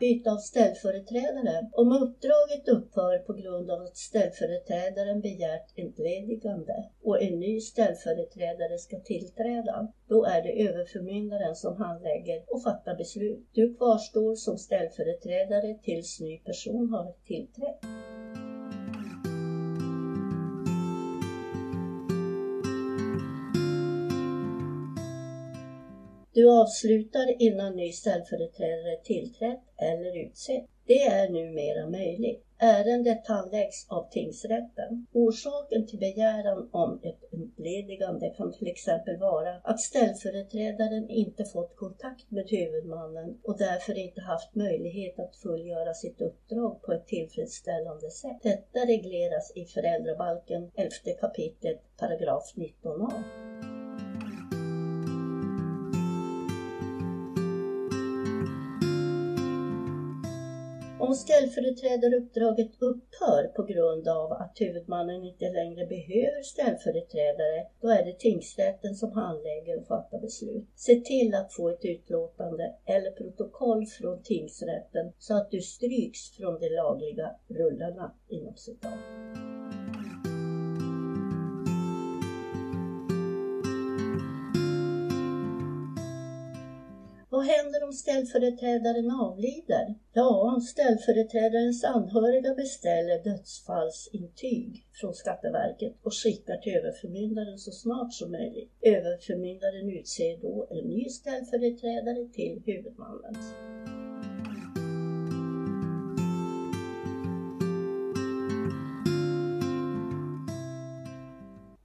byte av ställföreträdare. Om uppdraget upphör på grund av att ställföreträdaren begärt entledigande och en ny ställföreträdare ska tillträda, då är det överförmyndaren som handlägger och fattar beslut. Du kvarstår som ställföreträdare tills ny person har tillträtt. Du avslutar innan ny ställföreträdare tillträtt eller utsett. Det är numera möjligt. Ärendet handläggs av tingsrätten. Orsaken till begäran om ett entledigande kan till exempel vara att ställföreträdaren inte fått kontakt med huvudmannen och därför inte haft möjlighet att fullgöra sitt uppdrag på ett tillfredsställande sätt. Detta regleras i föräldrabalken 11 kapitlet paragraf 19a. Om ställföreträdaruppdraget upphör på grund av att huvudmannen inte längre behöver ställföreträdare, då är det tingsrätten som handlägger och fattar beslut. Se till att få ett utlåtande eller protokoll från tingsrätten så att du stryks från de lagliga rullarna inom citat. Vad händer om ställföreträdaren avlider? Ja, ställföreträdarens anhöriga beställer dödsfallsintyg från Skatteverket och skickar till överförmyndaren så snart som möjligt. Överförmyndaren utser då en ny ställföreträdare till huvudmannen.